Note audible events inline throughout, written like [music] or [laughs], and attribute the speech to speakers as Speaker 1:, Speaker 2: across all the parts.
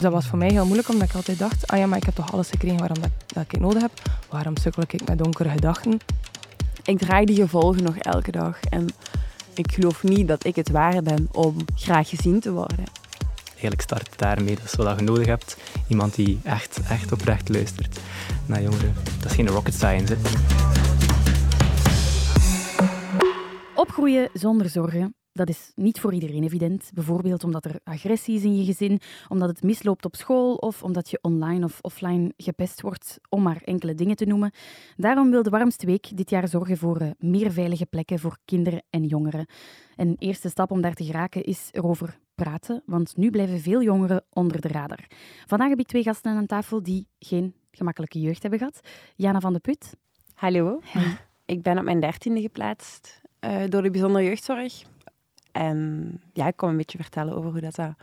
Speaker 1: dat was voor mij heel moeilijk, omdat ik altijd dacht, ah ja, maar ik heb toch alles gekregen waarom dat, dat ik nodig heb. Waarom sukkel ik met donkere gedachten?
Speaker 2: Ik draag die gevolgen nog elke dag. En ik geloof niet dat ik het waar ben om graag gezien te worden.
Speaker 3: Eigenlijk start het daarmee. Dat is wat je nodig hebt. Iemand die echt, echt oprecht luistert naar jongeren. Dat is geen rocket science. Hè.
Speaker 4: Opgroeien zonder zorgen, dat is niet voor iedereen evident. Bijvoorbeeld omdat er agressie is in je gezin, omdat het misloopt op school of omdat je online of offline gepest wordt, om maar enkele dingen te noemen. Daarom wil de Warmste Week dit jaar zorgen voor eh, meer veilige plekken voor kinderen en jongeren. Een eerste stap om daar te geraken is erover praten, want nu blijven veel jongeren onder de radar. Vandaag heb ik twee gasten aan tafel die geen gemakkelijke jeugd hebben gehad. Jana van de Put.
Speaker 2: Hallo. Ik ben op mijn dertiende geplaatst uh, door de bijzondere jeugdzorg. En ja, ik kom een beetje vertellen over hoe dat, dat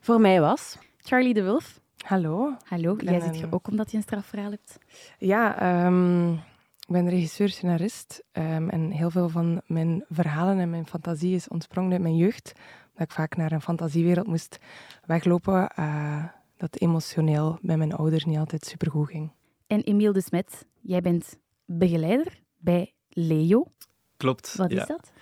Speaker 2: voor mij was.
Speaker 4: Charlie de Wulf.
Speaker 1: Hallo.
Speaker 4: Hallo, jij zit hier ook omdat je een strafverhaal hebt.
Speaker 1: Ja, um, ik ben regisseur, scenarist. Um, en heel veel van mijn verhalen en mijn fantasie is ontsprongen uit mijn jeugd. Dat ik vaak naar een fantasiewereld moest weglopen. Uh, dat emotioneel bij mijn ouders niet altijd supergoed ging.
Speaker 4: En Emiel de Smet, jij bent begeleider bij Leo.
Speaker 3: Klopt.
Speaker 4: Wat is dat?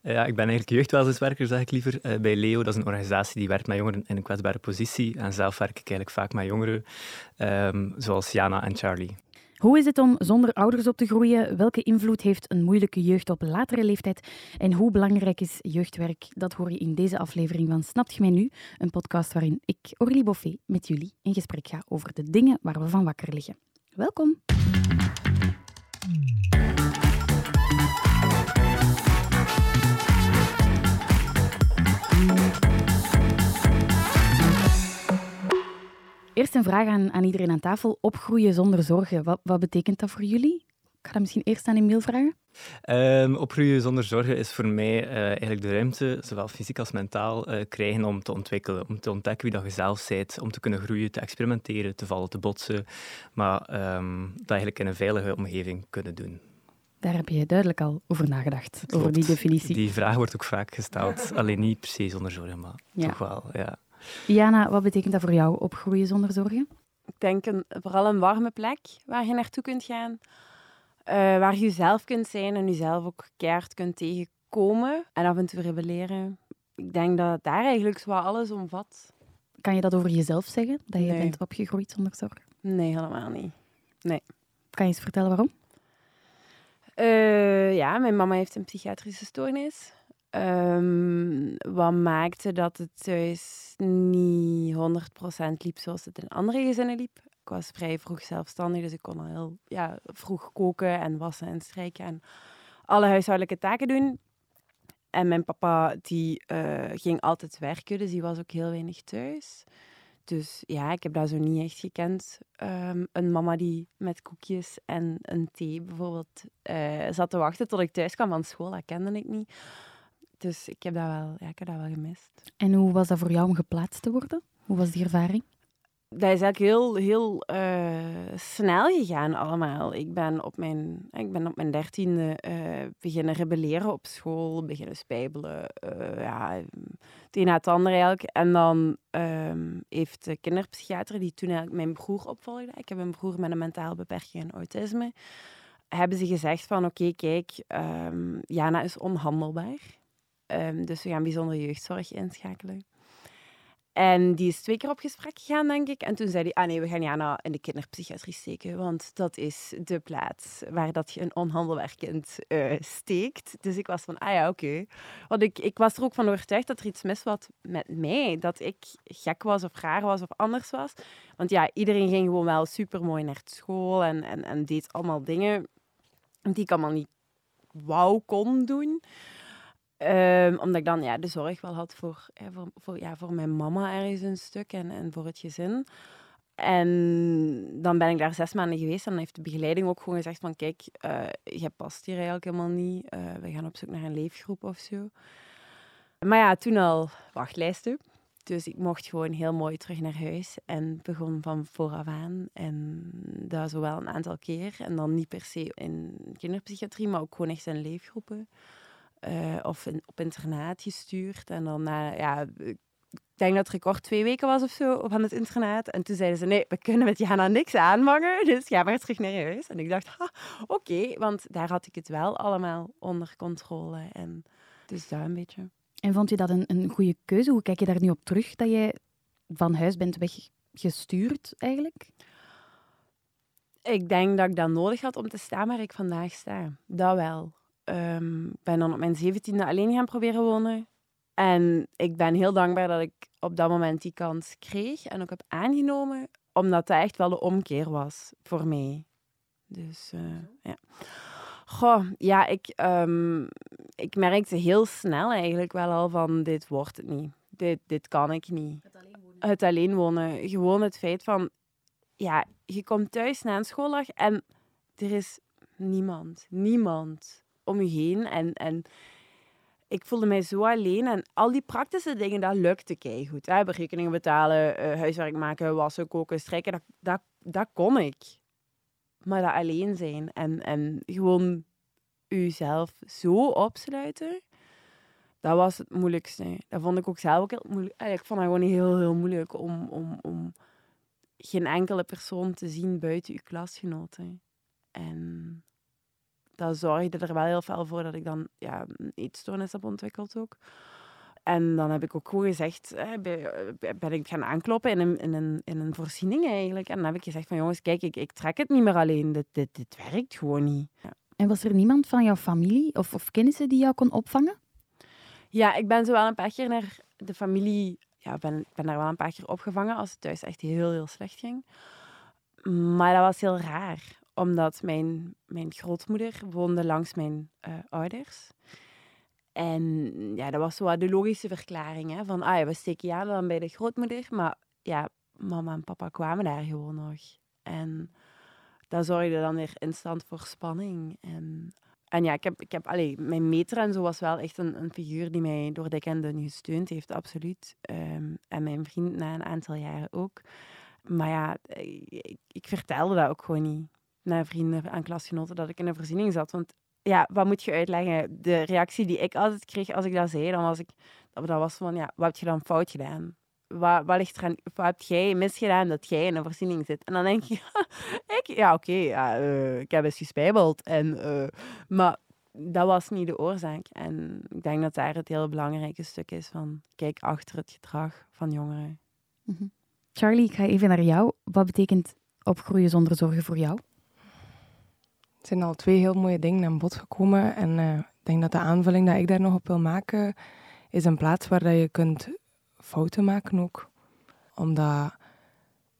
Speaker 3: Eh, ja, ik ben eigenlijk jeugdwelzijnswerker, zeg ik liever, uh, bij Leo. Dat is een organisatie die werkt met jongeren in een kwetsbare positie. En zelf werk ik eigenlijk vaak met jongeren, um, zoals Jana en Charlie.
Speaker 4: Hoe is het om zonder ouders op te groeien? Welke invloed heeft een moeilijke jeugd op latere leeftijd? En hoe belangrijk is jeugdwerk? Dat hoor je in deze aflevering van Snapt je mij nu? Een podcast waarin ik, Orly Boffet, met jullie in gesprek ga over de dingen waar we van wakker liggen. Welkom! Eerst een vraag aan, aan iedereen aan tafel. Opgroeien zonder zorgen, wat, wat betekent dat voor jullie? Ik ga dat misschien eerst aan Emiel vragen.
Speaker 3: Um, opgroeien zonder zorgen is voor mij uh, eigenlijk de ruimte, zowel fysiek als mentaal, uh, krijgen om te ontwikkelen, om te ontdekken wie dat je zelf bent, om te kunnen groeien, te experimenteren, te vallen, te botsen, maar um, dat eigenlijk in een veilige omgeving kunnen doen.
Speaker 4: Daar heb je duidelijk al over nagedacht, Klopt. over die definitie.
Speaker 3: Die vraag wordt ook vaak gesteld, alleen niet per se zonder zorgen, maar ja. toch wel, ja.
Speaker 4: Jana, wat betekent dat voor jou, opgroeien zonder zorgen?
Speaker 2: Ik denk een, vooral een warme plek waar je naartoe kunt gaan. Uh, waar je jezelf kunt zijn en jezelf ook keihard kunt tegenkomen. En af en toe rebelleren. Ik denk dat het daar eigenlijk zo alles omvat.
Speaker 4: Kan je dat over jezelf zeggen? Dat je nee. bent opgegroeid zonder zorgen?
Speaker 2: Nee, helemaal niet. Nee.
Speaker 4: Kan je eens vertellen waarom?
Speaker 2: Uh, ja, mijn mama heeft een psychiatrische stoornis. Um, wat maakte dat het thuis niet 100% liep zoals het in andere gezinnen liep. Ik was vrij vroeg zelfstandig, dus ik kon al heel ja, vroeg koken en wassen en strijken en alle huishoudelijke taken doen. En mijn papa die, uh, ging altijd werken, dus die was ook heel weinig thuis. Dus ja, ik heb dat zo niet echt gekend. Um, een mama die met koekjes en een thee bijvoorbeeld uh, zat te wachten tot ik thuis kwam van school, dat kende ik niet. Dus ik heb dat wel, ja, ik heb dat wel gemist.
Speaker 4: En hoe was dat voor jou om geplaatst te worden? Hoe was die ervaring?
Speaker 2: Dat is eigenlijk heel, heel uh, snel gegaan allemaal. Ik ben op mijn, ik ben op mijn dertiende uh, beginnen rebelleren op school, beginnen spijbelen. Uh, ja, het een na het ander eigenlijk. En dan um, heeft de kinderpsychiater, die toen eigenlijk mijn broer opvolgde, ik heb een broer met een mentale beperking en autisme, hebben ze gezegd van oké, okay, kijk, um, Jana is onhandelbaar. Um, dus we gaan bijzondere jeugdzorg inschakelen. En die is twee keer op gesprek gegaan, denk ik. En toen zei hij, ah nee, we gaan Jana in de kinderpsychiatrie steken, want dat is de plaats waar dat je een onhandelbaar uh, steekt. Dus ik was van, ah ja, oké. Want ik, ik was er ook van overtuigd dat er iets mis was met mij. Dat ik gek was of raar was of anders was. Want ja, iedereen ging gewoon wel super mooi naar school en, en, en deed allemaal dingen die ik allemaal niet wou kon doen. Um, omdat ik dan ja, de zorg wel had voor, hè, voor, voor, ja, voor mijn mama ergens een stuk en, en voor het gezin. En dan ben ik daar zes maanden geweest en dan heeft de begeleiding ook gewoon gezegd van kijk, uh, je past hier eigenlijk helemaal niet. Uh, we gaan op zoek naar een leefgroep of zo. Maar ja, toen al wachtlijsten. Dus ik mocht gewoon heel mooi terug naar huis en begon van vooraf aan. En dat zowel een aantal keer. En dan niet per se in kinderpsychiatrie, maar ook gewoon echt in leefgroepen. Uh, of in, op internaat gestuurd. En dan na ja, ik denk dat het record twee weken was of zo op aan het internaat. En toen zeiden ze, nee, we kunnen met Jana niks aanvangen, [laughs] dus ga maar terug naar je huis. En ik dacht, oké, want daar had ik het wel allemaal onder controle. En dus daar een beetje.
Speaker 4: En vond je dat een, een goede keuze? Hoe kijk je daar nu op terug, dat jij van huis bent weggestuurd eigenlijk?
Speaker 2: Ik denk dat ik dat nodig had om te staan waar ik vandaag sta. Dat wel. Um, ik ben dan op mijn zeventiende alleen gaan proberen wonen. En ik ben heel dankbaar dat ik op dat moment die kans kreeg en ook heb aangenomen, omdat dat echt wel de omkeer was voor mij. Dus uh, ja. Goh, ja, ik, um, ik merkte heel snel eigenlijk wel al van dit wordt het niet. Dit, dit kan ik niet. Het alleen wonen. Het alleen wonen. Gewoon het feit van, ja, je komt thuis na een schooldag en er is niemand, niemand om heen. En, en ik voelde mij zo alleen. En al die praktische dingen, dat lukte goed. Hè? Berekeningen betalen, uh, huiswerk maken, wassen, koken, strijken, dat, dat, dat kon ik. Maar dat alleen zijn en, en gewoon jezelf zo opsluiten, dat was het moeilijkste. Dat vond ik ook zelf ook heel moeilijk. Ik vond dat gewoon heel, heel moeilijk om, om, om geen enkele persoon te zien buiten uw klasgenoten. En dat zorgde er wel heel veel voor dat ik dan ja, een eetstoornis heb ontwikkeld ook. En dan heb ik ook gewoon gezegd, ben ik gaan aankloppen in een, in een, in een voorziening eigenlijk. En dan heb ik gezegd van jongens, kijk, ik, ik trek het niet meer alleen. Dit, dit, dit werkt gewoon niet. Ja.
Speaker 4: En was er niemand van jouw familie of, of kennissen die jou kon opvangen?
Speaker 2: Ja, ik ben zo wel een paar keer naar de familie... Ja, ben, ben daar wel een paar keer opgevangen als het thuis echt heel, heel slecht ging. Maar dat was heel raar omdat mijn, mijn grootmoeder woonde langs mijn uh, ouders. En ja, dat was zo de logische verklaring. Hè, van, ah ja, we steken ja dan bij de grootmoeder. Maar ja, mama en papa kwamen daar gewoon nog. En dat zorgde dan weer instant voor spanning. En, en ja, ik heb, ik heb allee, mijn meter en zo was wel echt een, een figuur die mij door dik en dun gesteund heeft, absoluut. Um, en mijn vriend na een aantal jaren ook. Maar ja, ik, ik vertelde dat ook gewoon niet naar vrienden en klasgenoten dat ik in een voorziening zat. Want ja, wat moet je uitleggen? De reactie die ik altijd kreeg als ik dat zei, dan was ik, dat was van, ja, wat heb je dan fout gedaan? Wat, wat ligt er aan, wat heb jij misgedaan dat jij in een voorziening zit? En dan denk je, [laughs] ik, ja, oké, ja, uh, ik heb eens gespijbeld. En, uh, maar dat was niet de oorzaak. En ik denk dat daar het heel belangrijke stuk is van, kijk achter het gedrag van jongeren.
Speaker 4: Mhm. Charlie, ik ga even naar jou. Wat betekent opgroeien zonder zorgen voor jou?
Speaker 1: Er zijn al twee heel mooie dingen aan bod gekomen. En uh, ik denk dat de aanvulling dat ik daar nog op wil maken, is een plaats waar dat je kunt fouten maken ook. Omdat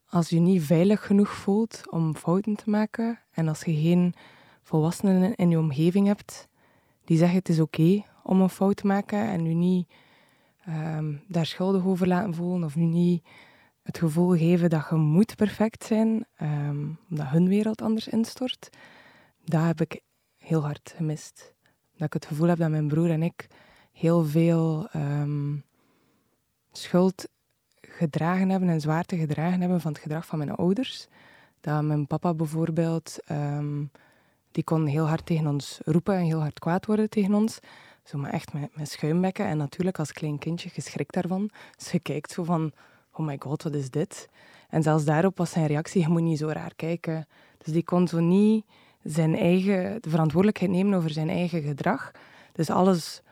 Speaker 1: als je niet veilig genoeg voelt om fouten te maken, en als je geen volwassenen in je omgeving hebt die zeggen het is oké om een fout te maken en je niet um, daar schuldig over laten voelen of nu niet het gevoel geven dat je moet perfect zijn, um, omdat hun wereld anders instort, dat heb ik heel hard gemist. Dat ik het gevoel heb dat mijn broer en ik heel veel um, schuld gedragen hebben en zwaarte gedragen hebben van het gedrag van mijn ouders. Dat mijn papa bijvoorbeeld, um, die kon heel hard tegen ons roepen en heel hard kwaad worden tegen ons. Zo maar echt met, met schuimbekken. En natuurlijk als klein kindje geschrikt daarvan. Dus je kijkt zo van, oh my god, wat is dit? En zelfs daarop was zijn reactie, je moet niet zo raar kijken. Dus die kon zo niet zijn eigen, de verantwoordelijkheid nemen over zijn eigen gedrag. Dus alles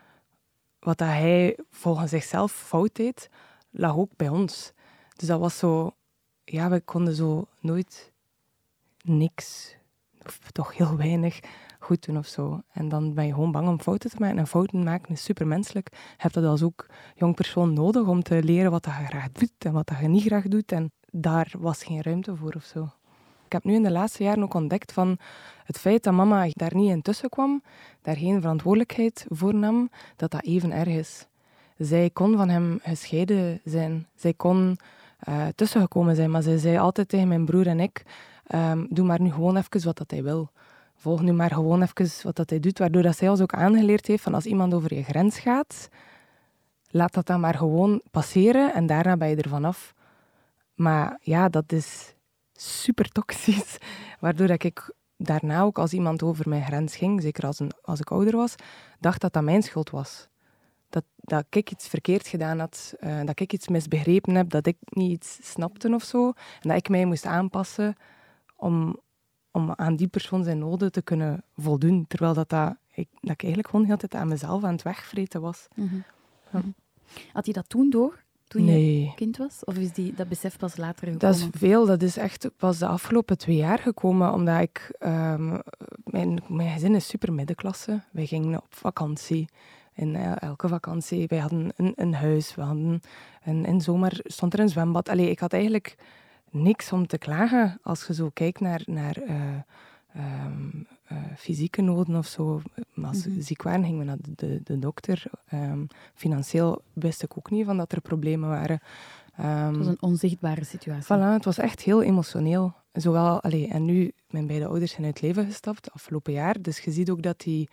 Speaker 1: wat dat hij volgens zichzelf fout deed, lag ook bij ons. Dus dat was zo, ja, we konden zo nooit niks, of toch heel weinig, goed doen of zo. En dan ben je gewoon bang om fouten te maken. En fouten maken is supermenselijk. Je hebt dat als ook jong persoon nodig om te leren wat je graag doet en wat je niet graag doet. En daar was geen ruimte voor of zo. Ik heb nu in de laatste jaren ook ontdekt van het feit dat mama daar niet intussen kwam, daar geen verantwoordelijkheid voor nam, dat dat even erg is. Zij kon van hem gescheiden zijn. Zij kon uh, tussengekomen zijn, maar zij zei altijd tegen mijn broer en ik, um, doe maar nu gewoon even wat dat hij wil. Volg nu maar gewoon even wat dat hij doet, waardoor dat zij ons ook aangeleerd heeft van als iemand over je grens gaat, laat dat dan maar gewoon passeren en daarna ben je er vanaf. Maar ja, dat is super toxisch. [laughs] Waardoor dat ik daarna ook als iemand over mijn grens ging, zeker als, een, als ik ouder was, dacht dat dat mijn schuld was. dat, dat ik iets verkeerd gedaan had, uh, dat ik iets misbegrepen heb, dat ik niet iets snapte of zo. En dat ik mij moest aanpassen om, om aan die persoon zijn noden te kunnen voldoen. Terwijl dat, dat, ik, dat ik eigenlijk gewoon heel tijd aan mezelf aan het wegvreten was.
Speaker 4: Mhm. Ja. Mhm. Had je dat toen door? Toen je kind was? Of is die, dat besef pas later gekomen?
Speaker 1: Dat is veel. Dat is echt pas de afgelopen twee jaar gekomen. Omdat ik... Um, mijn, mijn gezin is super middenklasse. Wij gingen op vakantie. In uh, elke vakantie. Wij hadden een, een huis. We hadden een, in zomer stond er een zwembad. Allee, ik had eigenlijk niks om te klagen als je zo kijkt naar, naar uh, um, uh, fysieke noden of zo. Als we mm -hmm. ziek waren, gingen we naar de, de, de dokter. Um, financieel wist ik ook niet van dat er problemen waren.
Speaker 4: Um, het was een onzichtbare situatie.
Speaker 1: Voilà, het was echt heel emotioneel. Zowel, allee, en nu, mijn beide ouders zijn uit het leven gestapt, afgelopen jaar. Dus je ziet ook dat die,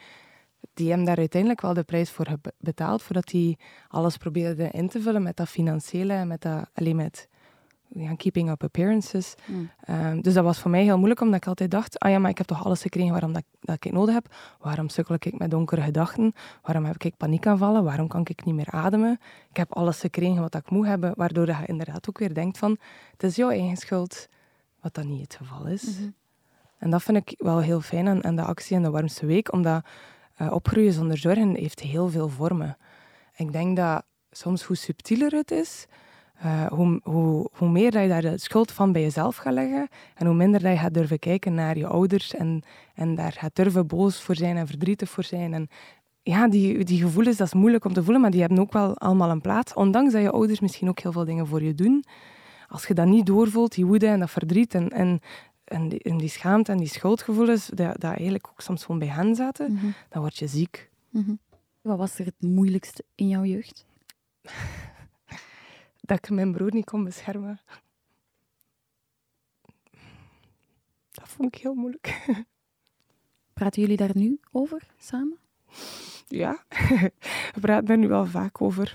Speaker 1: die hem daar uiteindelijk wel de prijs voor betaald, voordat hij alles probeerde in te vullen met dat financiële en met dat, alleen met ja, keeping up appearances. Mm. Um, dus dat was voor mij heel moeilijk, omdat ik altijd dacht, ah ja, maar ik heb toch alles gekregen waarom dat, dat ik het nodig heb. Waarom sukkel ik met donkere gedachten? Waarom heb ik paniekaanvallen? Waarom kan ik niet meer ademen? Ik heb alles gekregen wat ik moet hebben, waardoor je inderdaad ook weer denkt van, het is jouw eigen schuld, wat dat niet het geval is. Mm -hmm. En dat vind ik wel heel fijn aan, aan de actie in de warmste week, omdat uh, opgroeien zonder zorgen heeft heel veel vormen. Ik denk dat soms hoe subtieler het is, uh, hoe, hoe, hoe, meer dat je daar de schuld van bij jezelf gaat leggen en hoe minder dat je gaat durven kijken naar je ouders en, en daar gaat durven boos voor zijn en verdrietig voor zijn. En ja, die, die gevoelens, dat is moeilijk om te voelen, maar die hebben ook wel allemaal een plaats. Ondanks dat je ouders misschien ook heel veel dingen voor je doen. Als je dat niet doorvoelt, die woede en dat verdriet en, en, en, die, en die schaamte en die schuldgevoelens, dat, dat eigenlijk ook soms gewoon bij hen zaten, mm -hmm. dan word je ziek.
Speaker 4: Mm -hmm. Wat was er het moeilijkste in jouw jeugd?
Speaker 1: Dat ik mijn broer niet kon beschermen. Dat vond ik heel moeilijk. [laughs]
Speaker 4: Praten jullie daar nu over samen?
Speaker 1: Ja, [laughs] we praten daar nu wel vaak over.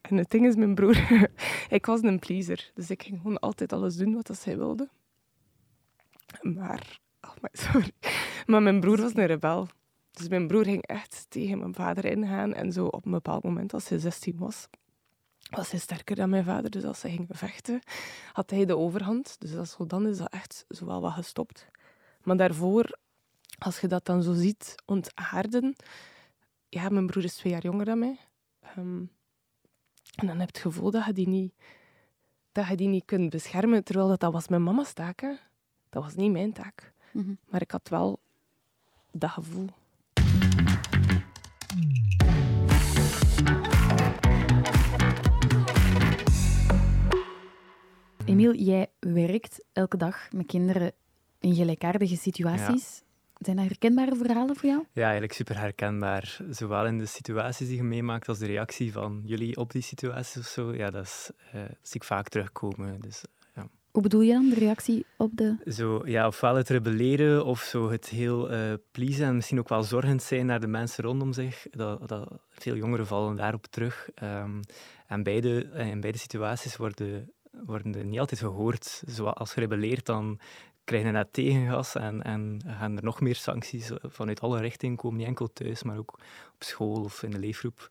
Speaker 1: En het ding is, mijn broer, [laughs] ik was een pleaser. Dus ik ging gewoon altijd alles doen wat zij wilde. Maar, oh my, sorry. Maar mijn broer was een rebel. Dus mijn broer ging echt tegen mijn vader ingaan. En zo op een bepaald moment, als hij 16 was, was hij sterker dan mijn vader. Dus als ze gingen vechten, had hij de overhand. Dus dat zo, dan is dat echt zo wel wat gestopt. Maar daarvoor, als je dat dan zo ziet ontaarden... Ja, mijn broer is twee jaar jonger dan mij. Um, en dan heb je het gevoel dat je die niet, dat je die niet kunt beschermen. Terwijl dat, dat was mijn mama's taak. Hè. Dat was niet mijn taak. Mm -hmm. Maar ik had wel dat gevoel.
Speaker 4: Emiel, jij werkt elke dag met kinderen in gelijkaardige situaties. Ja. Zijn dat herkenbare verhalen voor jou?
Speaker 3: Ja, eigenlijk super herkenbaar. Zowel in de situaties die je meemaakt als de reactie van jullie op die situaties of zo. Ja, dat, is, uh, zie ik vaak terugkomen. Dus, ja.
Speaker 4: Hoe bedoel je dan, de reactie op de...
Speaker 3: Zo, ja, ofwel het rebelleren of zo het heel uh, pleasen en misschien ook wel zorgend zijn naar de mensen rondom zich. Dat, dat, veel jongeren vallen daarop terug. Um, en beide, in beide situaties worden worden niet altijd gehoord. Als je rebelleert, dan krijg je net tegengas en, en gaan er nog meer sancties vanuit alle richtingen komen. Niet enkel thuis, maar ook op school of in de leefgroep.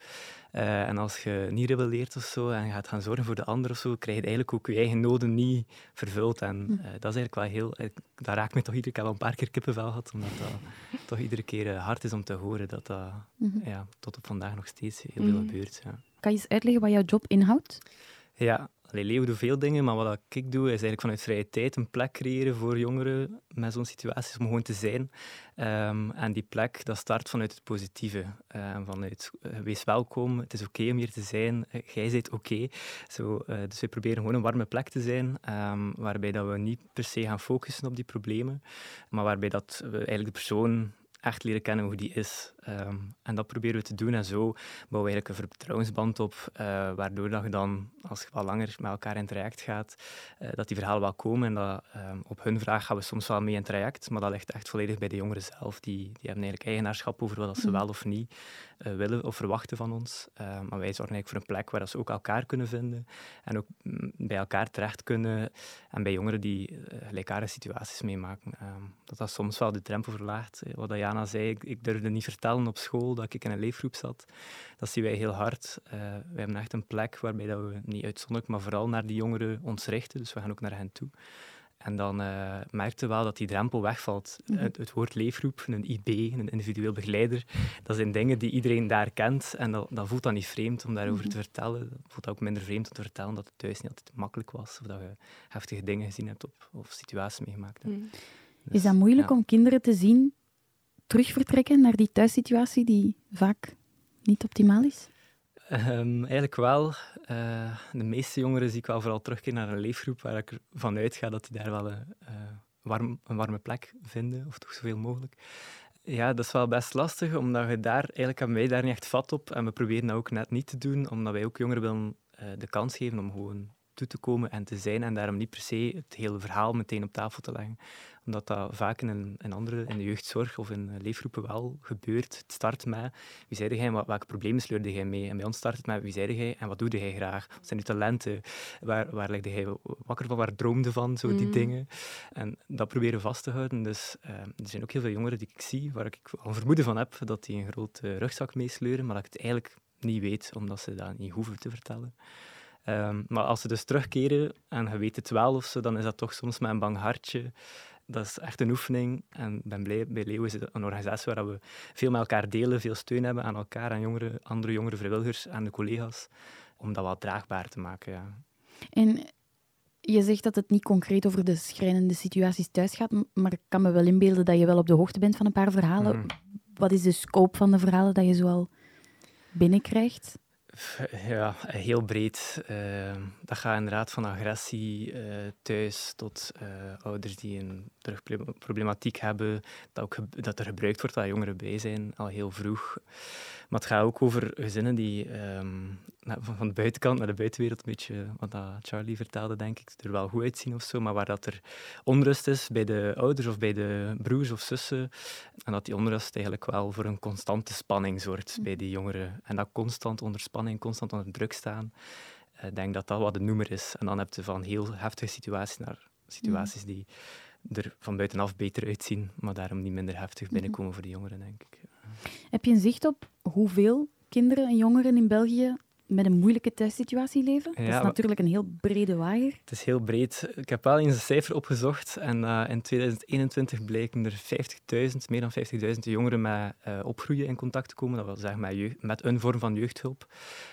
Speaker 3: Uh, en als je niet rebelleert of zo en gaat gaan zorgen voor de ander of zo, krijg je eigenlijk ook je eigen noden niet vervuld. En uh, dat is eigenlijk wel heel... Uh, dat raakt me toch iedere keer wel een paar keer kippenvel gehad, omdat dat [laughs] toch iedere keer hard is om te horen dat dat mm -hmm. ja, tot op vandaag nog steeds heel veel mm -hmm. gebeurt. Ja.
Speaker 4: Kan je eens uitleggen wat jouw job inhoudt?
Speaker 3: Ja, Allee, Leo doet veel dingen, maar wat ik doe is eigenlijk vanuit vrije tijd een plek creëren voor jongeren met zo'n situatie om gewoon te zijn. Um, en die plek, dat start vanuit het positieve. Uh, vanuit uh, wees welkom, het is oké om hier te zijn, uh, jij bent oké. So, dus we proberen gewoon een warme plek te zijn, um, waarbij dat we niet per se gaan focussen op die problemen, maar waarbij dat we eigenlijk de persoon echt leren kennen hoe die is. Um, en dat proberen we te doen. En zo bouwen we eigenlijk een vertrouwensband op, uh, waardoor dat je dan, als je wat langer met elkaar in traject gaat, uh, dat die verhalen wel komen. En dat, um, op hun vraag gaan we soms wel mee in traject, maar dat ligt echt volledig bij de jongeren zelf. Die, die hebben eigenlijk eigenaarschap over wat ze mm. wel of niet eh, willen of verwachten van ons. Uh, maar wij zorgen eigenlijk voor een plek waar ze ook elkaar kunnen vinden en ook mm, bij elkaar terecht kunnen. En bij jongeren die gelijkaardige situaties meemaken. Ehm, dat dat soms wel de drempel verlaagt. Wat Jana zei, ik, ik, durfde niet vertellen op school dat ik in een leefgroep zat. Dat zien wij heel hard. we hebben echt een plek waarbij dat we niet uitzonderlijk, maar vooral naar die jongeren ons richten. Dus we gaan ook naar hen toe. En dan uh, merkte wel dat die drempel wegvalt. Mhm. het, het, woord leefgroep, een IB, een individueel begeleider, dat zijn dingen die iedereen daar kent. En dat, dat voelt dan niet vreemd om daarover te mhm. vertellen. Dat voelt ook minder vreemd om te vertellen dat het thuis niet altijd makkelijk was. Of dat je heftige dingen gezien hebt op, of situaties meegemaakt hebt. Mhm.
Speaker 4: Dus, is dat moeilijk om kinderen te zien terugvertrekken naar die thuissituatie die vaak niet optimaal is?
Speaker 3: Um, eigenlijk wel. Uh, de meeste jongeren zie ik wel vooral terugkeren naar een leefgroep waar ik ervan uitga dat die daar wel een, uh, warm, een warme plek vinden, of toch zoveel mogelijk. Ja, dat is wel best lastig, omdat je daar, eigenlijk hebben wij daar niet echt vat op. En we proberen dat ook net niet te doen, omdat wij ook jongeren willen de kans geven om gewoon toe te komen en te zijn. En daarom niet per se het hele verhaal meteen op tafel te leggen omdat dat vaak in, in andere, in de jeugdzorg of in leefgroepen wel gebeurt. Het start met wie zei jij, wat, welke problemen sleurde jij mee? En bij ons start het met wie zei jij en wat doe jij graag? Wat zijn je talenten? Waar, waar legde jij wakker van? Waar droomde van? Zo die mm. dingen. En dat proberen vast te houden. Dus uh, er zijn ook heel veel jongeren die ik zie, waar ik al vermoeden van heb dat die een grote rugzak meesleuren, maar dat ik het eigenlijk niet weet, omdat ze dat niet hoeven te vertellen. Um, maar als ze dus terugkeren en je weet het wel of zo, dan is dat toch soms met een bang hartje dat is echt een oefening. En ik ben blij, bij Leo is het een organisatie waar we veel met elkaar delen, veel steun hebben aan elkaar, aan jongeren, andere jongere vrijwilligers, aan de collega's, om dat wat draagbaar te maken. Ja.
Speaker 4: En je zegt dat het niet concreet over de schrijnende situaties thuis gaat, maar ik kan me wel inbeelden dat je wel op de hoogte bent van een paar verhalen. Mm. Wat is de scope van de verhalen dat je zoal binnenkrijgt?
Speaker 3: Ja, heel breed. Uh, dat gaat inderdaad van agressie uh, thuis tot uh, ouders die een terugproblematiek hebben, dat, ook dat er gebruikt wordt, dat jongeren bij zijn, al heel vroeg. Maar het gaat ook over gezinnen die um, van de buitenkant naar de buitenwereld, een beetje wat dat Charlie vertelde, denk ik, er wel goed uitzien of zo, maar waar dat er onrust is bij de ouders of bij de broers of zussen, en dat die onrust eigenlijk wel voor een constante spanning zorgt bij die jongeren. En dat constant onder spanning, constant onder druk staan, ik uh, denk dat dat wat de noemer is. En dan heb je van heel heftige situaties naar situaties die er van buitenaf beter uitzien, maar daarom niet minder heftig mhm. binnenkomen voor de jongeren, denk ik.
Speaker 4: Heb je een zicht op hoeveel kinderen en jongeren in België met een moeilijke thuissituatie leven? dat is natuurlijk een heel brede waaier.
Speaker 3: Het is heel breed. Ik heb wel eens een cijfer opgezocht en uh, in 2021 blijken er 50.000, meer dan 50.000 jongeren met uh, opgroeien in contact te komen. Dat wil zeggen met, met een vorm van jeugdhulp.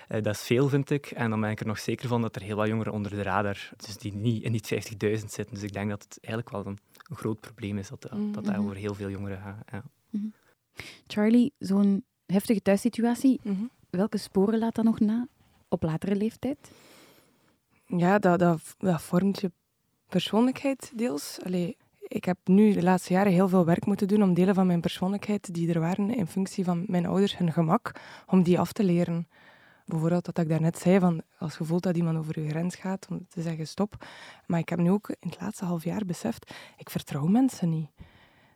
Speaker 3: Uh, dat is veel, vind ik. En dan ben ik er nog zeker van dat er heel wat jongeren onder de radar, dus die niet in die 50.000 zitten. Dus ik denk dat het eigenlijk wel een, een groot probleem is dat, dat, mm -hmm. over heel veel jongeren gaat. Ja. Mm -hmm.
Speaker 4: Charlie, zo'n heftige thuissituatie, mhm. Welke sporen laat dat nog na op latere leeftijd?
Speaker 1: Ja, dat, dat, vormt je persoonlijkheid deels. Allee, ik heb nu de laatste jaren heel veel werk moeten doen om delen van mijn persoonlijkheid die er waren in functie van mijn ouders hun gemak, om die af te leren. Bijvoorbeeld dat ik daarnet zei, van als je voelt dat iemand over je grens gaat, om te zeggen stop. Maar ik heb nu ook in het laatste half jaar beseft, ik vertrouw mensen niet.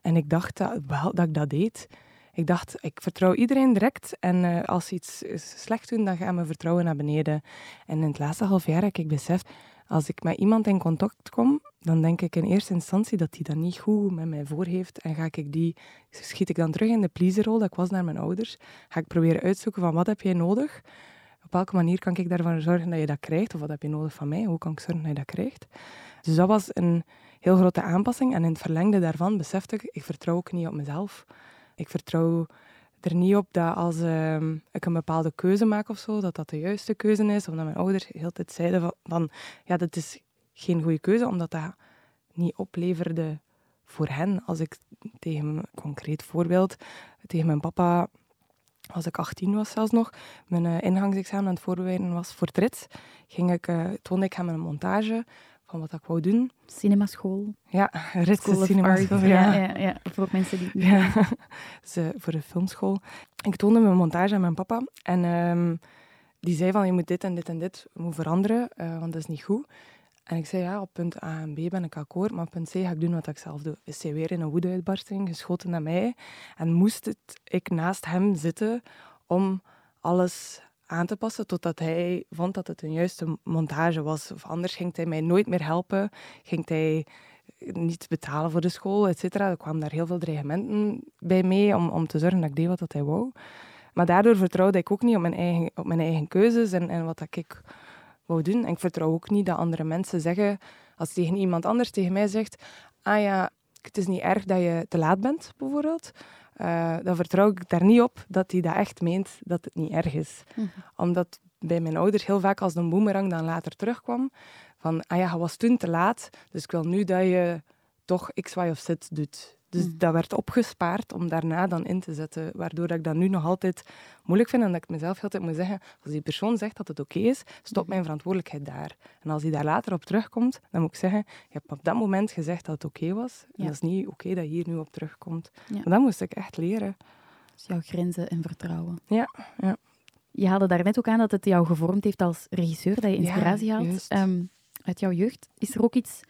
Speaker 1: En ik dacht dat, wel dat ik dat deed. Ik dacht, ik vertrouw iedereen direct. En uh, als ze iets slecht doen, dan gaat mijn vertrouwen naar beneden. En in het laatste half jaar heb ik beseft, als ik met iemand in contact kom, dan denk ik in eerste instantie dat die dat niet goed met mij voor heeft. En ga ik die, schiet ik dan terug in de pleaserrol dat ik was naar mijn ouders. Ga ik proberen uitzoeken van wat heb jij nodig? Op welke manier kan ik daarvoor zorgen dat je dat krijgt? Of wat heb je nodig van mij? Hoe kan ik zorgen dat je dat krijgt? Dus dat was een heel grote aanpassing. En in het verlengde daarvan besefte ik, ik vertrouw ook niet op mezelf. Ik vertrouw er niet op dat als uh, ik een bepaalde keuze maak of zo, dat dat de juiste keuze is. Omdat mijn ouders de hele tijd zeiden van, ja, dat is geen goede keuze, omdat dat niet opleverde voor hen. Als ik tegen een concreet voorbeeld, tegen mijn papa, als ik 18 was zelfs nog, mijn uh, ingangsexamen aan het voorbereiden was voor het ging ik, uh, toonde ik hem een montage van wat ik wou doen.
Speaker 4: Cinemaschool.
Speaker 1: Ja, Ritse Cinemaschool. Ja.
Speaker 4: Ja, ja, voor mensen die
Speaker 1: ja. dus, [laughs] uh, voor de filmschool. Ik toonde mijn montage aan mijn papa. En um, die zei van, je moet dit en dit en dit moet veranderen, uh, want dat is niet goed. En ik zei, ja, op punt A en B ben ik akkoord, maar op punt C ga ik doen wat ik zelf doe. Is hij weer in een woedeuitbarsting, geschoten naar mij. En moest het, ik naast hem zitten om alles aan te passen totdat hij vond dat het een juiste montage was. Of anders ging hij mij nooit meer helpen, ging hij niet betalen voor de school, et cetera. Er kwamen daar heel veel dreigementen bij mee om, om te zorgen dat ik deed wat hij wou. Maar daardoor vertrouwde ik ook niet op mijn eigen, op mijn eigen keuzes en, en wat dat ik wou doen. En ik vertrouw ook niet dat andere mensen zeggen, als tegen iemand anders tegen mij zegt, ah ja, het is niet erg dat je te laat bent, bijvoorbeeld. Uh, dan vertrouw ik daar niet op dat hij dat echt meent dat het niet erg is. Mhm. Omdat bij mijn ouders heel vaak als een boemerang dan later terugkwam, van, ah ja, je was toen te laat, dus ik wil nu dat je toch X, Y of Z doet. Dus mm. dat werd opgespaard om daarna dan in te zetten. Waardoor dat ik dat nu nog altijd moeilijk vind en dat ik mezelf altijd moet zeggen, als die persoon zegt dat het oké is, stop mijn verantwoordelijkheid daar. En als hij daar later op terugkomt, dan moet ik zeggen, je hebt op dat moment gezegd dat het oké was. En dat is niet oké dat je hier nu op terugkomt. Ja. dat moest ik echt leren.
Speaker 4: Dus jouw grenzen en vertrouwen.
Speaker 1: Ja, ja.
Speaker 4: Je haalde daarnet ook aan dat het jou gevormd heeft als regisseur, dat je inspiratie haalt um, uit jouw jeugd. Is er ook iets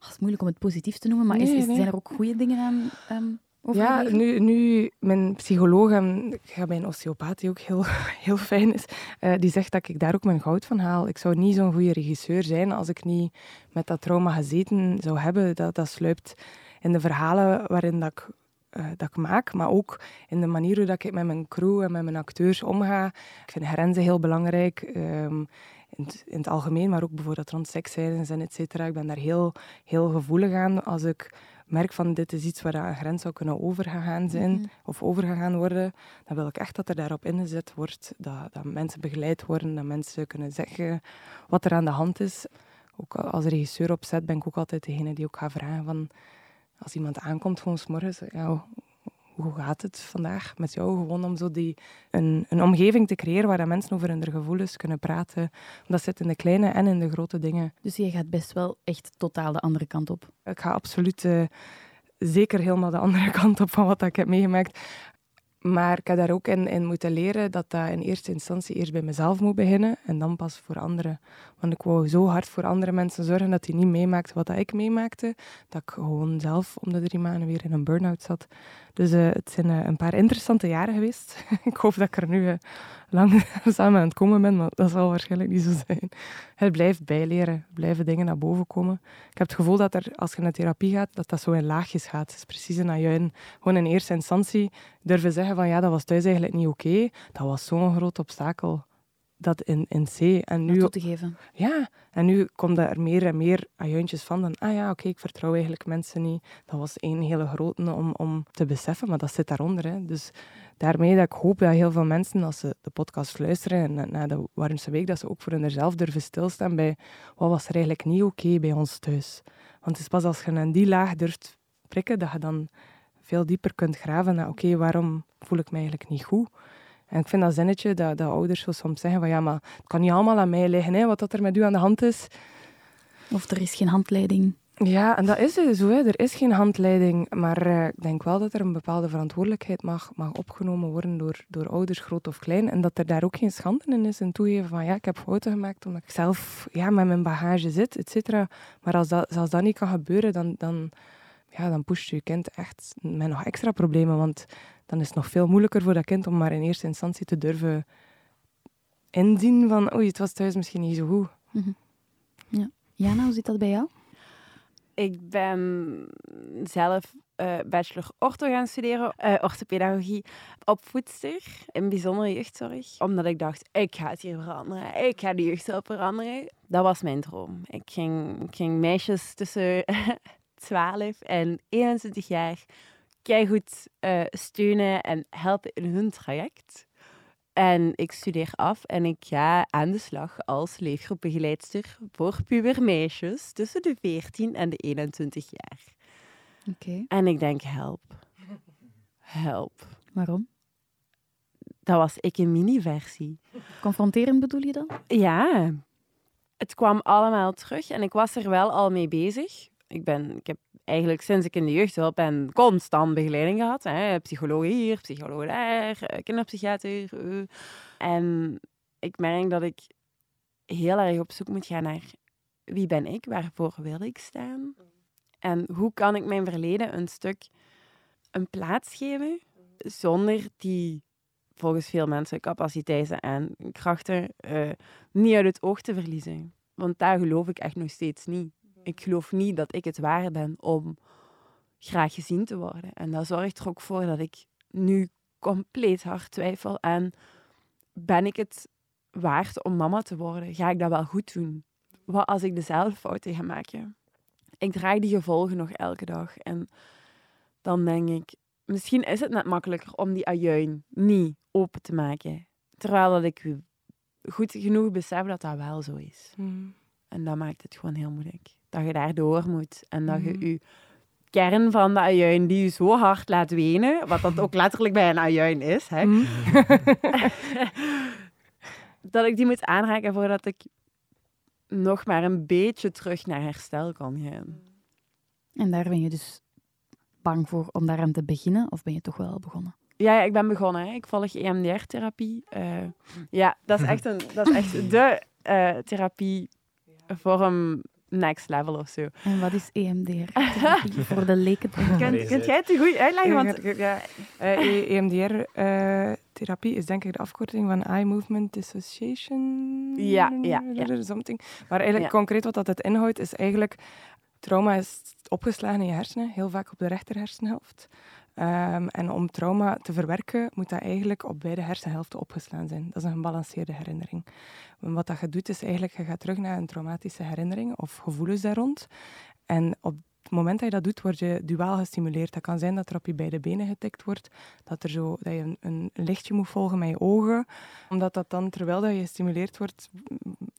Speaker 4: het is moeilijk om het positief te noemen, maar is, is, zijn er ook goede dingen aan um,
Speaker 1: Ja, nu, nu mijn psycholoog, en ik ga bij een osteopaat die ook heel, [laughs] heel fijn is, uh, die zegt dat ik daar ook mijn goud van haal. Ik zou niet zo'n goede regisseur zijn als ik niet met dat trauma gezeten zou hebben. Dat, dat sluipt in de verhalen waarin dat ik uh, dat ik maak, maar ook in de manier hoe dat ik met mijn crew en met mijn acteurs omga. Ik vind grenzen heel belangrijk. Um, in het, in het, algemeen, maar ook bijvoorbeeld rond seksscènes en et cetera. Ik ben daar heel, heel gevoelig aan. Als ik merk van dit is iets waar een grens zou kunnen overgegaan zijn mhm. of overgegaan worden, dan wil ik echt dat er daarop ingezet wordt, dat, dat mensen begeleid worden, dat mensen kunnen zeggen wat er aan de hand is. Ook als regisseur op set ben ik ook altijd degene die ook gaat vragen van als iemand aankomt gewoon s morgens, ja, hoe gaat het vandaag met jou? Gewoon om zo die, een, een omgeving te creëren waar mensen over hun gevoelens kunnen praten. Dat zit in de kleine en in de grote dingen.
Speaker 4: Dus je gaat best wel echt totaal de andere kant op?
Speaker 1: Ik ga absoluut uh, zeker helemaal de andere [laughs] kant op van wat ik heb meegemaakt. Maar ik heb daar ook in, in moeten leren dat dat in eerste instantie eerst bij mezelf moet beginnen en dan pas voor anderen. Want ik wou zo hard voor andere mensen zorgen dat die niet meemaakten wat ik meemaakte, dat ik gewoon zelf om de drie maanden weer in een burn-out zat. Dus uh, het zijn uh, een paar interessante jaren geweest. [laughs] ik hoop dat ik er nu uh, lang [laughs] samen aan het komen ben, maar dat zal waarschijnlijk niet zo zijn. Het blijft bijleren, blijven dingen naar boven komen. Ik heb het gevoel dat er, als je naar therapie gaat, dat dat zo in laagjes gaat. Het is precies een je gewoon in eerste instantie durven zeggen van ja, dat was thuis eigenlijk niet oké. Dat was zo'n groot obstakel dat in, in C. En
Speaker 4: nu, te geven.
Speaker 1: Ja, en nu komt er meer en meer ajuintjes van. Dan, ah ja, oké, ik vertrouw eigenlijk mensen niet. Dat was één hele grote om, om te beseffen, maar dat zit daaronder. Hè. Dus daarmee dat ik hoop dat heel veel mensen, als ze de podcast luisteren en na de warmste week, dat ze ook voor hunzelf durven stilstaan bij wat was er eigenlijk niet oké bij ons thuis. Want het is pas als je aan die laag durft prikken, dat je dan veel dieper kunt graven naar oké, waarom voel ik me eigenlijk niet goed? En ik vind dat zinnetje dat, dat ouders zo soms zeggen van ja, maar het kan niet allemaal aan mij liggen, hè, wat dat er met u aan de hand is.
Speaker 4: Of er is geen handleiding.
Speaker 1: Ja, en dat is dus zo. Hè. Er is geen handleiding, maar uh, ik denk wel dat er een bepaalde verantwoordelijkheid mag, mag opgenomen worden door, door ouders, groot of klein. En dat er daar ook geen schande in is en toegeven van ja, ik heb fouten gemaakt omdat ik zelf ja, met mijn bagage zit, et cetera. Maar als dat, als dat niet kan gebeuren, dan, dan, ja, dan pusht je kind echt met nog extra problemen. Want dan is het nog veel moeilijker voor dat kind om maar in eerste instantie te durven inzien van oei, het was thuis misschien niet zo goed. Mm
Speaker 4: ja. Jana, hoe zit dat bij jou?
Speaker 2: Ik ben zelf uh, bachelor ortho gaan studeren, uh, orthopedagogie, opvoedster in bijzondere jeugdzorg. Omdat ik dacht, ik ga het hier veranderen. Ik ga de jeugdzorg veranderen. Dat was mijn droom. Ik ging, ik ging meisjes tussen [laughs] 12 en 21 jaar goed uh, steunen en helpen in hun traject. En ik studeer af en ik ga aan de slag als leefgroepbegeleidster voor pubermeisjes tussen de 14 en de 21 jaar.
Speaker 4: Oké.
Speaker 2: En ik denk, help. Help.
Speaker 4: Waarom?
Speaker 2: Dat was ik een mini-versie.
Speaker 4: Confronterend bedoel je dan?
Speaker 2: Ja. Het kwam allemaal terug en ik was er wel al mee bezig. Ik, ben, ik heb eigenlijk sinds ik in de jeugdhulp ben constant begeleiding gehad. Hè. Psycholoog hier, psycholoog daar, eh, kinderpsychiater. Uh. En ik merk dat ik heel erg op zoek moet gaan naar wie ben ik, waarvoor wil ik staan. En hoe kan ik mijn verleden een stuk een plaats geven zonder die volgens veel mensen capaciteiten en krachten uh, niet uit het oog te verliezen. Want daar geloof ik echt nog steeds niet. Ik geloof niet dat ik het waard ben om graag gezien te worden. En dat zorgt er ook voor dat ik nu compleet hard twijfel en ben ik het waard om mama te worden? Ga ik dat wel goed doen? Wat als ik dezelfde fouten ga maken? Ik draag die gevolgen nog elke dag. En dan denk ik, misschien is het net makkelijker om die ajuin niet open te maken. Terwijl dat ik goed genoeg besef dat dat wel zo is. Hmm. En dat maakt het gewoon heel moeilijk. Dat je daardoor moet. En dat je hmm. je kern van de ajuin die je zo hard laat wenen, wat dat ook letterlijk bij een ajuin is, hè, hmm. [laughs] dat ik die moet aanraken voordat ik nog maar een beetje terug naar herstel kan gaan.
Speaker 4: En daar ben je dus bang voor om daaraan te beginnen, of ben je toch wel begonnen?
Speaker 2: Ja, ja ik ben begonnen. Hè. Ik volg EMDR-therapie. Uh, ja, dat is echt, een, dat is echt de uh, therapievorm next level of zo.
Speaker 4: En wat is EMDR? [laughs] voor de leken.
Speaker 2: Kunt, kunt jij het goed uitleggen? Want...
Speaker 1: Ja, uh, eh, EMDR-therapie is denk ik de afkorting van Eye Movement Dissociation.
Speaker 2: Ja, ja.
Speaker 1: ja. Something. Maar eigenlijk concreet wat dat het inhoudt, is eigenlijk... Trauma is opgeslagen in je hersenen, heel vaak op de rechter hersenhelft. Um, en om trauma te verwerken, moet dat eigenlijk op beide hersenhelften opgeslaan zijn. Dat is een gebalanceerde herinnering. wat dat je doet, is eigenlijk, je gaat terug naar een traumatische herinnering of gevoelens daar rond. En op het moment dat je dat doet, word je duaal gestimuleerd. Dat kan zijn dat er op je beide benen getikt wordt, dat, er zo, dat je een, een lichtje moet volgen met je ogen. Omdat dat dan, terwijl dat je gestimuleerd wordt,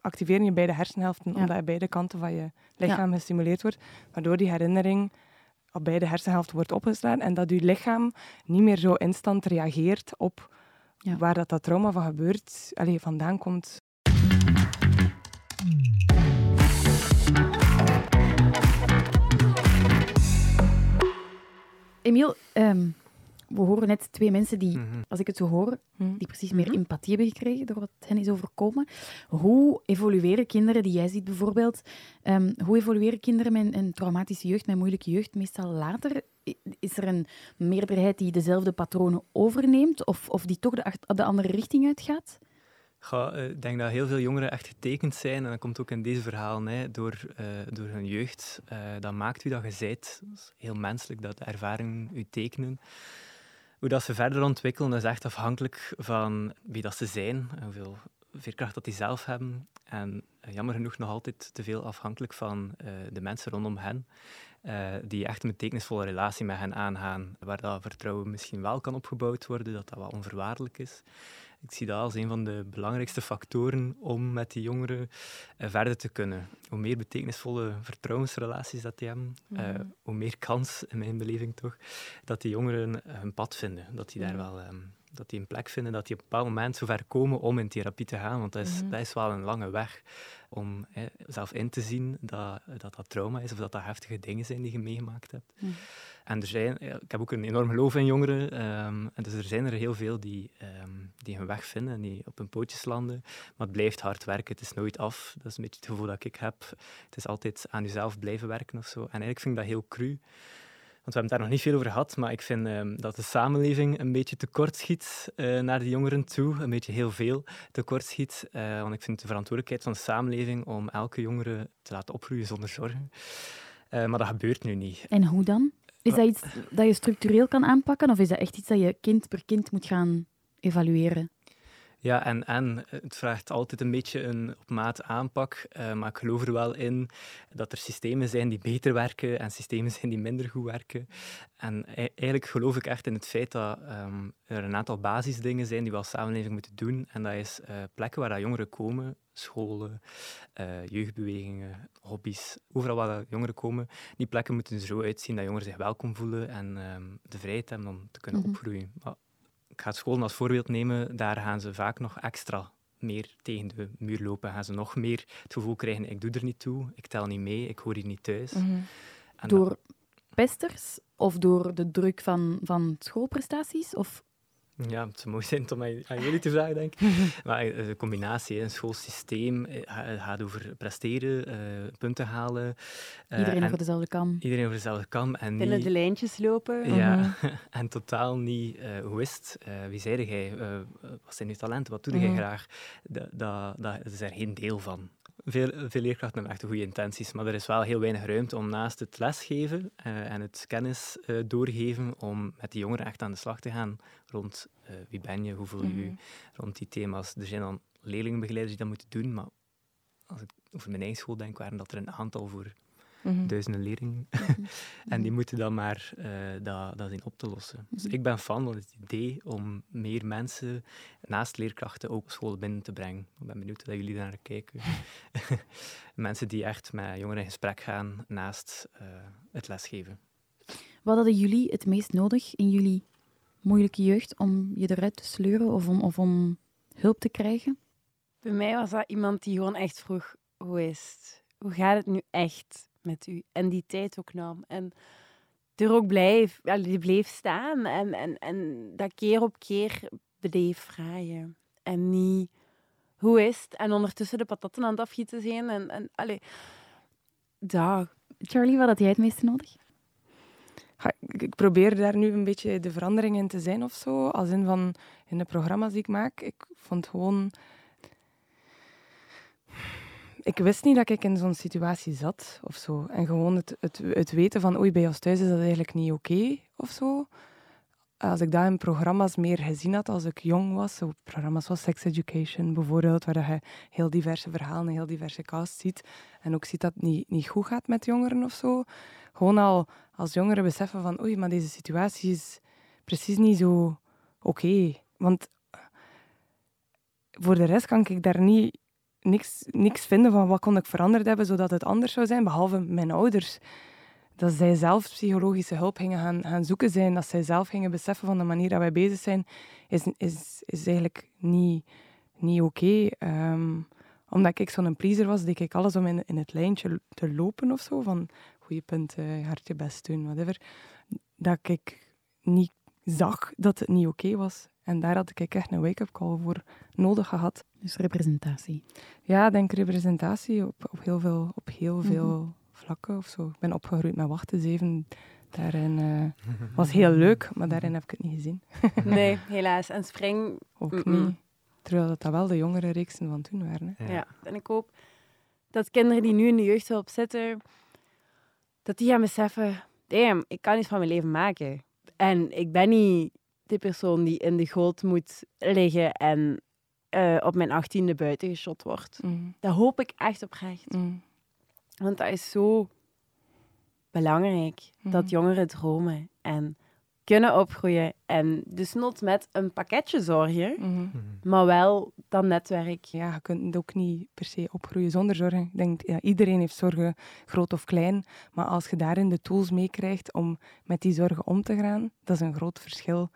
Speaker 1: activeren je beide hersenhelften, omdat je beide kanten van je lichaam gestimuleerd wordt. Waardoor die herinnering op beide hersenhelften wordt opgeslagen en dat je lichaam niet meer zo instant reageert op waar dat, dat trauma van gebeurt, allee, vandaan komt.
Speaker 4: Emiel, um, we horen net twee mensen die, mhm. als ik het zo hoor, mhm. die precies meer mhm. empathie hebben gekregen door wat hen is overkomen. Hoe evolueren kinderen, die jij ziet bijvoorbeeld, um, hoe evolueren kinderen met een traumatische jeugd, met moeilijke jeugd, meestal later? Is er een meerderheid die dezelfde patronen overneemt of, of die toch de, de andere richting uitgaat?
Speaker 3: Eh, ik denk dat heel veel jongeren echt getekend zijn, en dat komt ook in deze verhaal, hè, door, uh, door hun jeugd. Uh, dat maakt u dat je zijt. Dat is heel menselijk, dat de ervaringen u tekenen. Hoe dat ze verder ontwikkelen is echt afhankelijk van wie dat ze zijn, hoeveel veerkracht dat die zelf hebben. En eh, jammer genoeg nog altijd te veel afhankelijk van uh, de mensen rondom hen, uh, die echt een betekenisvolle relatie met hen aangaan, waar dat vertrouwen misschien wel kan opgebouwd worden, dat dat wel onvoorwaardelijk is ik zie dat als een van de belangrijkste factoren om met die jongeren uh, verder te kunnen. Hoe meer betekenisvolle vertrouwensrelaties dat die hebben, uh, hoe meer kans, in mijn beleving toch, dat die jongeren hun pad vinden. Dat die daar wel... Um, dat die een plek vinden, dat die op een bepaald moment zover komen om in therapie te gaan. Want dat is, dat is wel een lange weg om hè, zelf in te zien dat, dat dat trauma is of dat dat heftige dingen zijn die je meegemaakt hebt. En er zijn, ik heb ook een enorm geloof in jongeren. Um, en dus er zijn er heel veel die, um, die hun weg vinden en die op hun pootjes landen. Maar het blijft hard werken, het is nooit af. Dat is een beetje het gevoel dat ik heb. Het is altijd aan jezelf blijven werken of zo. En eigenlijk vind ik dat heel cru. Want we hebben het daar nog niet veel over gehad, maar ik vind um, dat de samenleving een beetje tekort schiet uh, naar de jongeren toe. Een beetje heel veel tekort schiet. Uh, want ik vind de verantwoordelijkheid van de samenleving om elke jongere te laten opgroeien zonder zorgen. Uh, maar dat gebeurt nu niet.
Speaker 4: En hoe dan? Is dat iets dat je structureel kan aanpakken of is dat echt iets dat je kind per kind moet gaan evalueren?
Speaker 3: Ja, en, en het vraagt altijd een beetje een op maat aanpak. Uh, maar ik geloof er wel in dat er systemen zijn die beter werken en systemen zijn die minder goed werken. En e-, eigenlijk geloof ik echt in het feit dat um, er een aantal basisdingen zijn die we als samenleving moeten doen. En dat is uh, plekken waar dat jongeren komen, scholen, uh, jeugdbewegingen, hobby's, overal waar jongeren komen. Die plekken moeten er zo uitzien dat jongeren zich welkom voelen en um, de vrijheid hebben om te kunnen mm -hmm. opgroeien. Ik ga scholen als voorbeeld nemen, daar gaan ze vaak nog extra meer tegen de muur lopen. Gaan ze nog meer het gevoel krijgen, ik doe er niet toe, ik tel niet mee, ik hoor hier niet thuis. Mhm.
Speaker 4: door pesters of door de druk van, van schoolprestaties? Of
Speaker 3: Ja, het zou mooi zijn om aan, aan jullie te vragen, denk ik. [laughs] maar uh, de combinatie, een schoolsysteem, uh, gaat over presteren, uh, punten halen.
Speaker 4: iedereen over dezelfde kam.
Speaker 3: Iedereen over dezelfde kam. En
Speaker 2: Binnen
Speaker 3: niet,
Speaker 2: de lijntjes lopen.
Speaker 3: Ja, mm -hmm. [laughs] en totaal niet, hoe is het, wie zei jij, wat zijn je talenten, wat doe jij mm -hmm. graag? Dat, dat, dat is er geen deel van. Veel, veel leerkrachten hebben echt goede intenties, maar er is wel heel weinig ruimte om naast het lesgeven uh, en het kennis uh, doorgeven, om met die jongeren echt aan de slag te gaan rond uh, wie ben je, hoe voel je mm -hmm. rond die thema's. Er zijn dan leerlingenbegeleiders die dat moeten doen, maar als ik over mijn eigen school denk, waren dat er een aantal voor mm -hmm. duizenden leerlingen. Mm [laughs] -hmm. en die moeten dan maar uh, dat, dat zien op te lossen. Dus ik ben fan van het idee om meer mensen naast leerkrachten ook op school binnen te brengen. Ik ben benieuwd dat jullie daar naar kijken. [laughs] mensen die echt met jongeren in gesprek gaan naast uh, het lesgeven.
Speaker 4: Wat hadden jullie het meest nodig in jullie moeilijke jeugd om je eruit te sleuren of om, of om hulp te krijgen?
Speaker 2: Bij mij was dat iemand die gewoon echt vroeg, hoe is het? Hoe gaat het nu echt met u? En die tijd ook nam. En er ook bleef, ja, die bleef staan. En, en, en dat keer op keer bleef vragen. En niet, hoe is het? En ondertussen de patatten aan het afgieten zijn. En, en allee, daar.
Speaker 4: Charlie, wat had jij het meeste nodig?
Speaker 1: ik probeer daar nu een beetje de verandering in te zijn of zo. Als in van in de programma's die ik maak. Ik vond gewoon. Ik wist niet dat ik in zo'n situatie zat of zo. En gewoon het, het, het weten van oei, bij ons thuis is dat eigenlijk niet oké of zo. Als ik dat in programma's meer gezien had als ik jong was, zo programma's zoals Sex Education bijvoorbeeld, waar je heel diverse verhalen en heel diverse cast ziet. En ook ziet dat het niet, niet goed gaat met jongeren of zo. Gewoon al als jongeren beseffen van oei, maar deze situatie is precies niet zo oké. Want voor de rest kan ik daar niet niks, niks vinden van wat kon ik veranderd hebben zodat het anders zou zijn, behalve mijn ouders. Dat zij zelf psychologische hulp gingen gaan, zoeken zijn, dat zij zelf gingen beseffen van de manier dat wij bezig zijn, is, is, is eigenlijk niet, niet oké. Um, omdat ik zo'n pleaser was, deed ik alles om in, het lijntje te lopen of zo, van goede punten, je hart je best doen, whatever. Dat ik niet zag dat het niet oké was. En daar had ik echt een wake-up call voor nodig gehad.
Speaker 4: Dus representatie?
Speaker 1: Ja, ik denk representatie op, op heel veel, op heel veel mm -hmm. vlakken of zo. Ik ben opgegroeid met wachten zeven. Daarin uh, [laughs] was heel leuk, maar daarin heb ik het niet gezien. [laughs]
Speaker 2: nee, helaas. En spring...
Speaker 1: Ook mm -mm. niet. Terwijl dat, dat wel de jongere reeksen van toen waren.
Speaker 2: Hè. Ja. ja, en ik hoop dat kinderen die nu in de jeugdhulp zitten, dat die gaan beseffen, damn, ik kan iets van mijn leven maken. En ik ben niet de persoon die in de goot moet liggen en uh, op mijn achttiende buiten geschot wordt. Mm. Dat hoop ik echt oprecht. Mm. Want dat is zo belangrijk, mm. dat jongeren dromen en kunnen opgroeien. En dus not met een pakketje zorgen,
Speaker 1: -hmm.
Speaker 2: maar wel dat netwerk.
Speaker 1: Ja, je kunt ook niet per se opgroeien zonder zorgen. Ik denk, ja, iedereen heeft zorgen, groot of klein. Maar als je daarin de tools meekrijgt om met die zorgen om te gaan, dat is een groot verschil.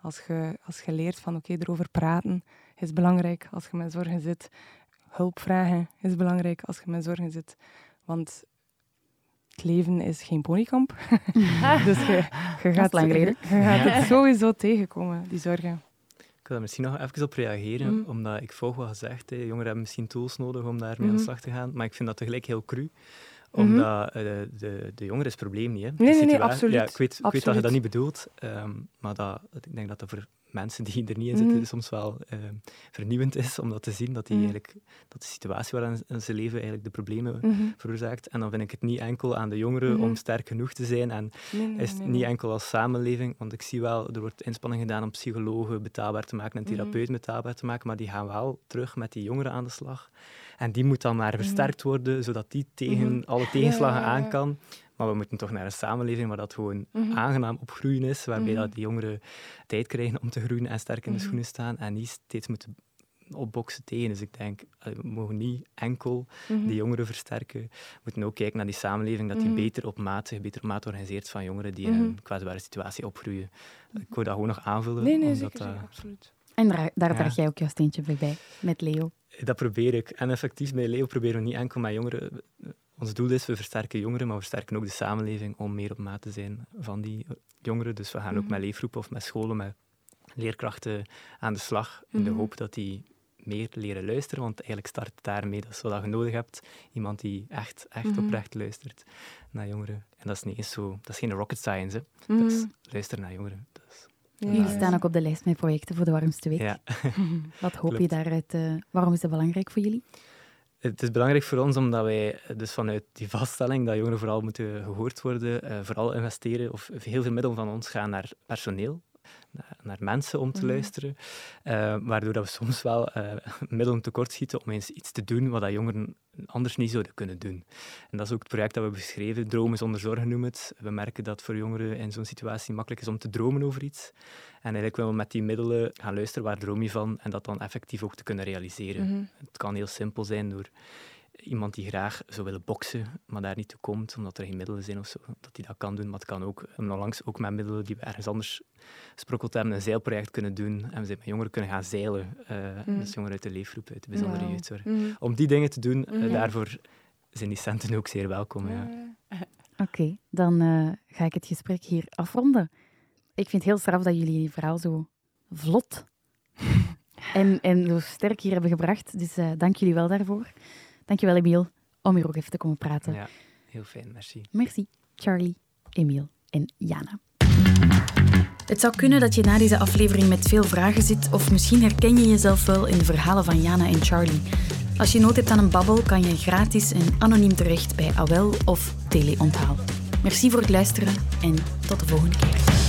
Speaker 1: Als je, als je leert van oké, okay, erover praten is belangrijk als je met zorgen zit. Hulp vragen is belangrijk als je met zorgen zit. Want het leven is geen ponykamp. [laughs] dus je, je, gaat,
Speaker 4: lang geleden.
Speaker 1: je gaat het sowieso tegenkomen, die zorgen.
Speaker 3: Ik wil daar misschien nog even op reageren, mm. omdat ik volg wat gezegd. Hè. Jongeren hebben misschien tools nodig om daarmee mm. aan de slag te gaan, maar ik vind dat tegelijk heel cru omdat uh, de, de jongeren is het probleem niet. Hè.
Speaker 1: Nee, nee, nee, absoluut.
Speaker 3: Ja, ik, weet,
Speaker 1: absoluut.
Speaker 3: ik weet dat je dat niet bedoelt, um, maar dat, ik denk dat dat voor mensen die er niet in zitten mm. soms wel uh, vernieuwend is om dat te zien, dat, die mm. eigenlijk, dat de situatie waarin ze leven eigenlijk de problemen
Speaker 1: -hmm.
Speaker 3: veroorzaakt. En dan vind ik het niet enkel aan de jongeren
Speaker 1: Mhm.
Speaker 3: om sterk genoeg te zijn en
Speaker 1: Nee, nee,
Speaker 3: is het
Speaker 1: nee,
Speaker 3: niet enkel als samenleving, want ik zie wel, er wordt inspanning gedaan om psychologen betaalbaar te maken en
Speaker 1: Mhm.
Speaker 3: therapeuten betaalbaar te maken, maar die gaan wel terug met die jongeren aan de slag. En die moet dan maar
Speaker 1: Mhm.
Speaker 3: versterkt worden, zodat die tegen alle tegenslagen aan kan. Maar we moeten toch naar een samenleving waar dat gewoon
Speaker 1: Mhm.
Speaker 3: aangenaam opgroeien is, waarbij
Speaker 1: Mhm.
Speaker 3: dat die jongeren tijd krijgen om te groeien en sterk in de
Speaker 1: Mhm.
Speaker 3: schoenen staan en niet steeds moeten opboksen tegen. Dus ik denk, eh, we mogen niet enkel die jongeren versterken. We moeten ook kijken naar die samenleving, dat die beter op maat, zich beter op maat organiseert van jongeren die in een kwetsbare situatie opgroeien. Ik wil dat gewoon nog aanvullen.
Speaker 1: Nee, nee,
Speaker 3: omdat
Speaker 1: zeker, absoluut.
Speaker 4: En daar, daar
Speaker 3: Ja.
Speaker 4: draag jij ook jouw steentje bij, met Leo.
Speaker 3: Dat probeer ik. En effectief, bij Leo proberen we niet enkel met jongeren. Ons doel is, we versterken jongeren, maar we versterken ook de samenleving om meer op maat te zijn van die jongeren. Dus we gaan ook
Speaker 1: Mhm.
Speaker 3: met leefgroepen of met scholen, met leerkrachten aan de slag in de
Speaker 1: Mhm.
Speaker 3: hoop dat die meer leren luisteren, want eigenlijk start het daarmee. Dat is wat je nodig hebt. Iemand die echt, echt
Speaker 1: Mhm.
Speaker 3: oprecht luistert naar jongeren. En dat is niet eens zo... Dat is geen rocket science, hè. Dat is luisteren naar jongeren. Dat is,
Speaker 1: Ja.
Speaker 4: Jullie staan ook op de lijst met projecten voor de warmste week.
Speaker 3: ja. [laughs]
Speaker 4: Wat hoop je daaruit? eh, waarom is dat belangrijk voor jullie?
Speaker 3: Het is belangrijk voor ons omdat wij dus vanuit die vaststelling dat jongeren vooral moeten gehoord worden, eh, vooral investeren, of heel veel middelen van ons gaan naar personeel, naar, naar mensen om te
Speaker 1: Mhm.
Speaker 3: luisteren, eh, waardoor dat we soms wel eh, middelen tekort schieten om eens iets te doen wat dat jongeren anders niet zouden kunnen doen. En dat is ook het project dat we hebben beschreven, Dromen zonder zorgen noemen het. We merken dat voor jongeren in zo'n situatie makkelijk is om te dromen over iets. En eigenlijk willen we met die middelen gaan luisteren, waar droom je van, en dat dan effectief ook te kunnen realiseren.
Speaker 1: Mhm.
Speaker 3: Het kan heel simpel zijn door iemand die graag zou willen boksen, maar daar niet toe komt, omdat er geen middelen zijn of zo, dat hij dat kan doen. Maar het kan ook, onlangs ook met middelen die we ergens anders gesprokkeld hebben, een zeilproject kunnen doen. En we zijn met jongeren kunnen gaan zeilen. eh,
Speaker 1: Mhm.
Speaker 3: Dus jongeren uit de leefgroep, uit de bijzondere
Speaker 1: Wauw.
Speaker 3: jeugdzorg.
Speaker 1: Mhm.
Speaker 3: Om die dingen te doen, eh,
Speaker 1: Mhm.
Speaker 3: daarvoor zijn die centen ook zeer welkom. Ja.
Speaker 4: Oké, dan eh, ga ik het gesprek hier afronden. Ik vind het heel straf dat jullie die verhaal zo vlot [laughs] en, en zo sterk hier hebben gebracht. Dus eh, dank jullie wel daarvoor. Dank je wel, Emiel, om hier ook even te komen praten.
Speaker 3: Ja, heel fijn, merci.
Speaker 4: Merci, Charlie, Emiel en Jana. Het zou kunnen dat je na deze aflevering met veel vragen zit, of misschien herken je jezelf wel in de verhalen van Jana en Charlie. Als je nood hebt aan een babbel, kan je gratis en anoniem terecht bij AWEL of Teleonthaal. Merci voor het luisteren en tot de volgende keer.